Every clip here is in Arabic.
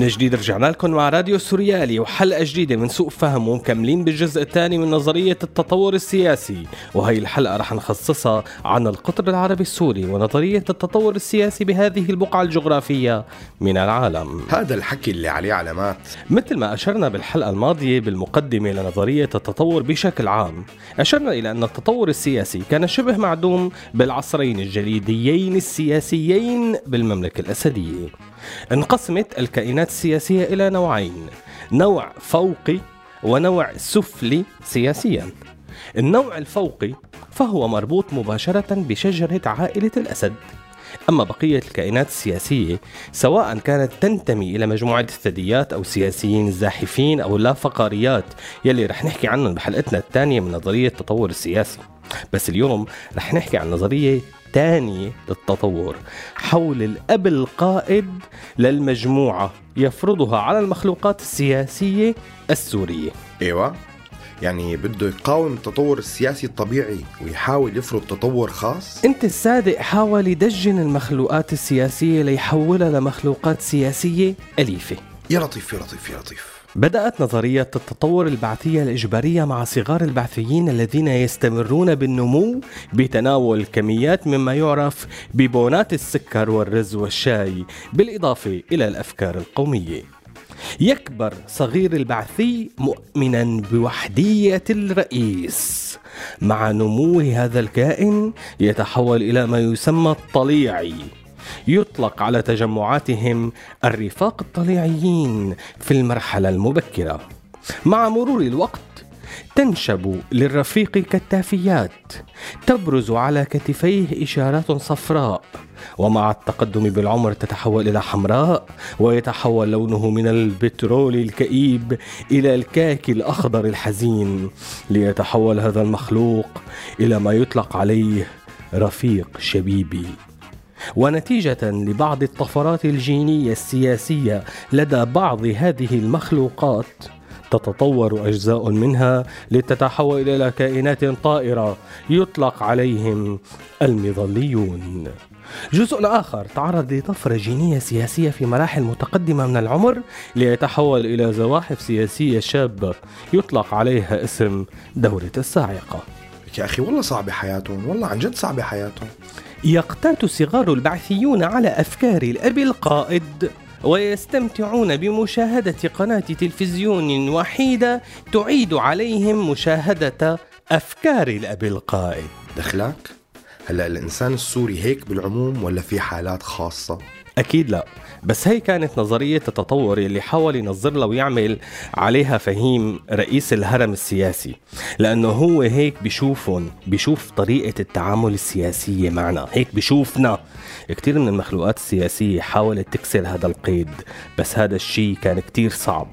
من جديد رجعنا لكم مع راديو سوريالي وحلقة جديدة من سوء فهم ومكملين بالجزء الثاني من نظرية التطور السياسي. وهي الحلقة رح نخصصها عن القطر العربي السوري ونظرية التطور السياسي بهذه البقعة الجغرافية من العالم. هذا الحكي اللي عليه علامات. مثل ما أشرنا بالحلقة الماضية بالمقدمة لنظرية التطور بشكل عام أشرنا إلى أن التطور السياسي كان شبه معدوم بالعصرين الجليديين السياسيين بالمملكة الأسدية. انقسمت الكائنات السياسية إلى نوعين. نوع فوقي ونوع سفلي سياسيا. النوع الفوقي فهو مربوط مباشرة بشجرة عائلة الأسد. أما بقية الكائنات السياسية سواء كانت تنتمي إلى مجموعة الثدييات أو السياسيين الزاحفين أو اللافقاريات يلي رح نحكي عنهم بحلقتنا الثانية من نظرية التطور السياسي. بس اليوم رح نحكي عن نظرية تانية للتطور. حول الأب القائد للمجموعة يفرضها على المخلوقات السياسية السورية. إيوه. يعني بده يقاوم التطور السياسي الطبيعي ويحاول يفرض تطور خاص؟ أنت الصادق حاول يدجن المخلوقات السياسية ليحولها لمخلوقات سياسية أليفة. يا لطيف يا لطيف يا لطيف. بدأت نظرية التطور البعثية الإجبارية مع صغار البعثيين الذين يستمرون بالنمو بتناول كميات مما يعرف ببونات السكر والرز والشاي بالإضافة إلى الأفكار القومية. يكبر صغير البعثي مؤمنا بوحدية الرئيس. مع نمو هذا الكائن يتحول إلى ما يسمى الطليعي. يطلق على تجمعاتهم الرفاق الطليعيين في المرحلة المبكرة. مع مرور الوقت تنشب للرفيق كالتافيات تبرز على كتفيه إشارات صفراء ومع التقدم بالعمر تتحول إلى حمراء ويتحول لونه من البترول الكئيب إلى الكاكي الأخضر الحزين. ليتحول هذا المخلوق إلى ما يطلق عليه رفيق شبيبي. ونتيجة لبعض الطفرات الجينية السياسية لدى بعض هذه المخلوقات تتطور أجزاء منها لتتحول إلى كائنات طائرة يطلق عليهم المظليون. جزء آخر تعرض لطفرة جينية سياسية في مراحل متقدمة من العمر ليتحول إلى زواحف سياسية شابة يطلق عليها اسم دورة الصاعقة يا أخي والله صعبة حياتهم والله عن جد صعبة حياتهم. يقتات صغار البعثيون على أفكار الأب القائد ويستمتعون بمشاهدة قناة تلفزيون وحيدة تعيد عليهم مشاهدة أفكار الأب القائد. دخلك؟ هلا الإنسان السوري هيك بالعموم ولا في حالات خاصة؟ أكيد لا. بس هي كانت نظرية التطور اللي حاول ينظر لها ويعمل عليها فهيم رئيس الهرم السياسي لأنه هو هيك بيشوفهم بيشوف طريقة التعامل السياسية معنا هيك بيشوفنا. كتير من المخلوقات السياسية حاولت تكسر هذا القيد بس هذا الشيء كان كتير صعب.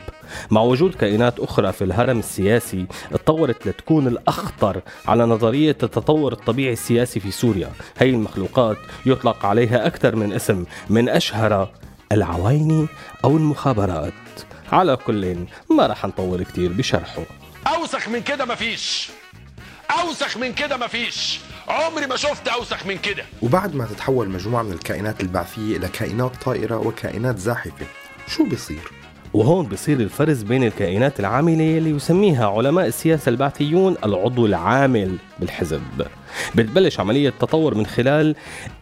مع وجود كائنات أخرى في الهرم السياسي اتطورت لتكون الأخطر على نظرية التطور الطبيعي السياسي في سوريا. هي المخلوقات يطلق عليها أكثر من اسم من أشهر العوايني أو المخابرات. على كل ما رح نطول كتير بشرحه. أوسخ من كده مفيش. أوسخ من كده مفيش. عمري ما شفت أوسخ من كده. وبعد ما تتحول مجموعة من الكائنات البعثية إلى كائنات طائرة وكائنات زاحفة شو بيصير؟ وهون بصير الفرز بين الكائنات العاملة اللي يسميها علماء السياسة البعثيون العضو العامل بالحزب. بتبلش عملية تطور من خلال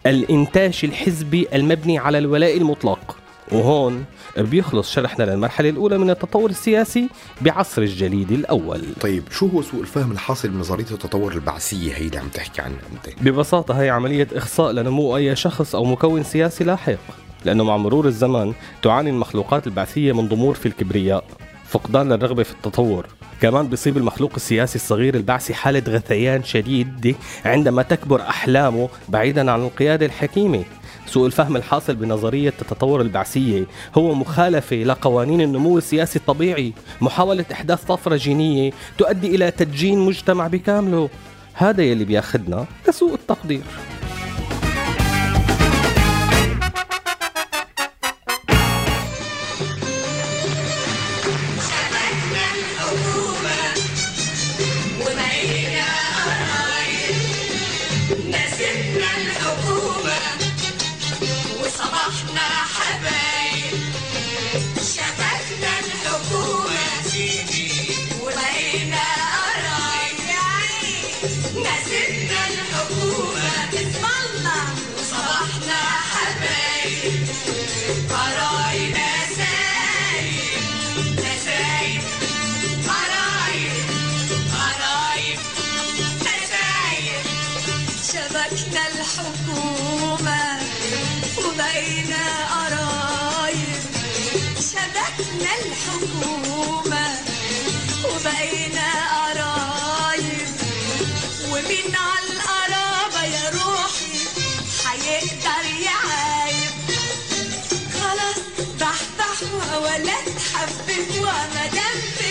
الإنتاج الحزبي المبني على الولاء المطلق. وهون بيخلص شرحنا للمرحلة الأولى من التطور السياسي بعصر الجليد الأول. طيب شو هو سوء الفهم الحاصل بنظريه التطور البعثية هي اللي عم تحكي عنها أنت؟ ببساطة هي عملية إخصاء لنمو أي شخص أو مكون سياسي لاحق. لأنه مع مرور الزمن تعاني المخلوقات البعثية من ضمور في الكبرياء فقدان الرغبة في التطور. كمان بيصيب المخلوق السياسي الصغير البعثي حالة غثيان شديد عندما تكبر أحلامه بعيدا عن القيادة الحكيمة. سوء الفهم الحاصل بنظرية التطور البعثية هو مخالفة لقوانين النمو السياسي الطبيعي. محاولة إحداث طفرة جينية تؤدي إلى تدجين مجتمع بكامله. هذا يلي بياخدنا لسوء التقدير.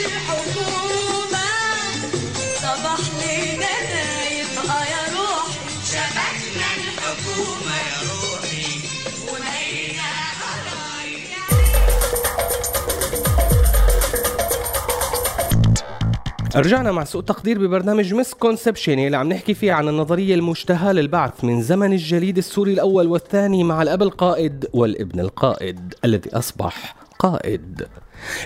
الحكومة. صباح لينا آه يا روحي. شبكنا الحكومة يا روحي رجعنا مع سوء تقدير ببرنامج مس كونسبشن اللي عم نحكي فيه عن النظرية المشتهاة للبعث من زمن الجليد السوري الأول والثاني مع الأب القائد والابن القائد الذي أصبح قائد.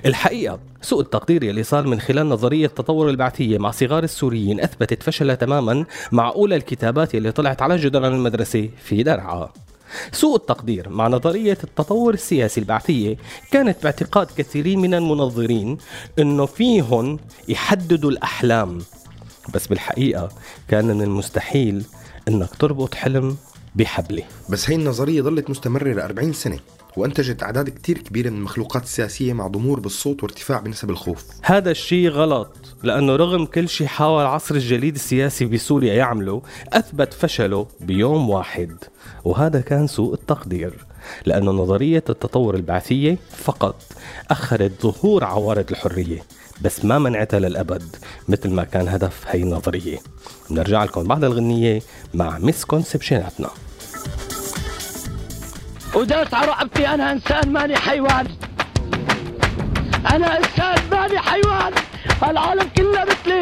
الحقيقة سوء التقدير يلي صار من خلال نظرية التطور البعثية مع صغار السوريين أثبتت فشلها تماما مع أولى الكتابات يلي طلعت على جدران المدرسة في درعا. سوء التقدير مع نظرية التطور السياسي البعثية كانت باعتقاد كثيرين من المنظرين إنه فيهم يحددوا الأحلام. بس بالحقيقة كان من المستحيل إنك تربط حلم بحبلة. بس هي النظرية ظلت مستمرة ل 40 سنة. وأنتجت أعداد كتير كبيرة من المخلوقات السياسية مع ضمور بالصوت وارتفاع بنسب الخوف. هذا الشيء غلط لأنه رغم كل شيء حاول عصر الجليد السياسي بسوريا يعمله أثبت فشله بيوم واحد. وهذا كان سوء التقدير لأنه نظرية التطور البعثية فقط أخرت ظهور عوارض الحرية بس ما منعتها للأبد مثل ما كان هدف هي النظرية. بنرجع لكم بعد الغنية مع مسكونسبشناتنا وداس على رقبتي أنا إنسان ماني حيوان. أنا إنسان ماني حيوان. العالم كله مثلي.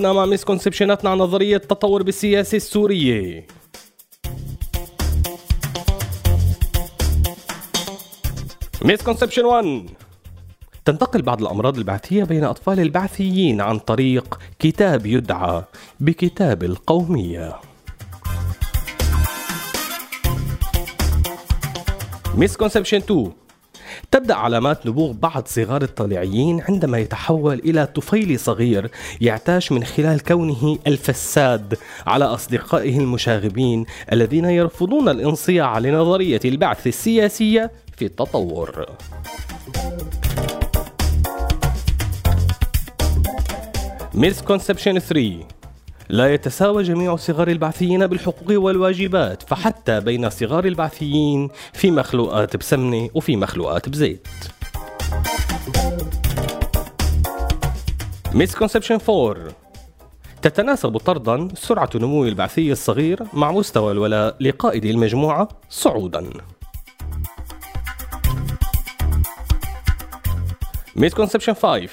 عدنا مع misconception اتنا عن نظرية التطور بالسياسة السورية. misconception 1 تنتقل بعض الأمراض البعثية بين أطفال البعثيين عن طريق كتاب يدعى بكتاب القومية. misconception 2 تبدأ علامات نبوغ بعض صغار الطليعيين عندما يتحول إلى طفيل صغير يعتاش من خلال كونه الفساد على أصدقائه المشاغبين الذين يرفضون الانصياع لنظرية البعث السياسية في التطور. مسكونسبشن 3 لا يتساوى جميع صغار البعثيين بالحقوق والواجبات فحتى بين صغار البعثيين في مخلوقات بسمنة وفي مخلوقات بزيت. misconception 4 تتناسب طردا سرعة نمو البعثي الصغير مع مستوى الولاء لقائد المجموعة صعودا. misconception 5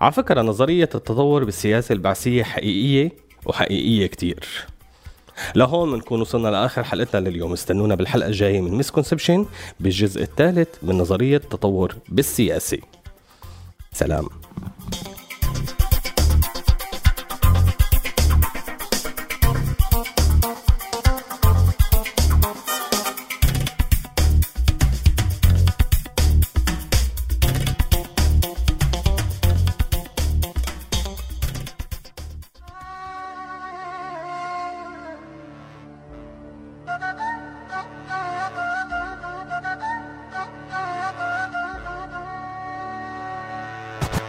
على فكرة نظرية التطور بالسياسة البعثية حقيقية وحقيقية كتير. لهون بنكون وصلنا لآخر حلقتنا لليوم. استنونا بالحلقة الجاية من misconception بالجزء الثالث من نظرية التطور بالسياسة. سلام.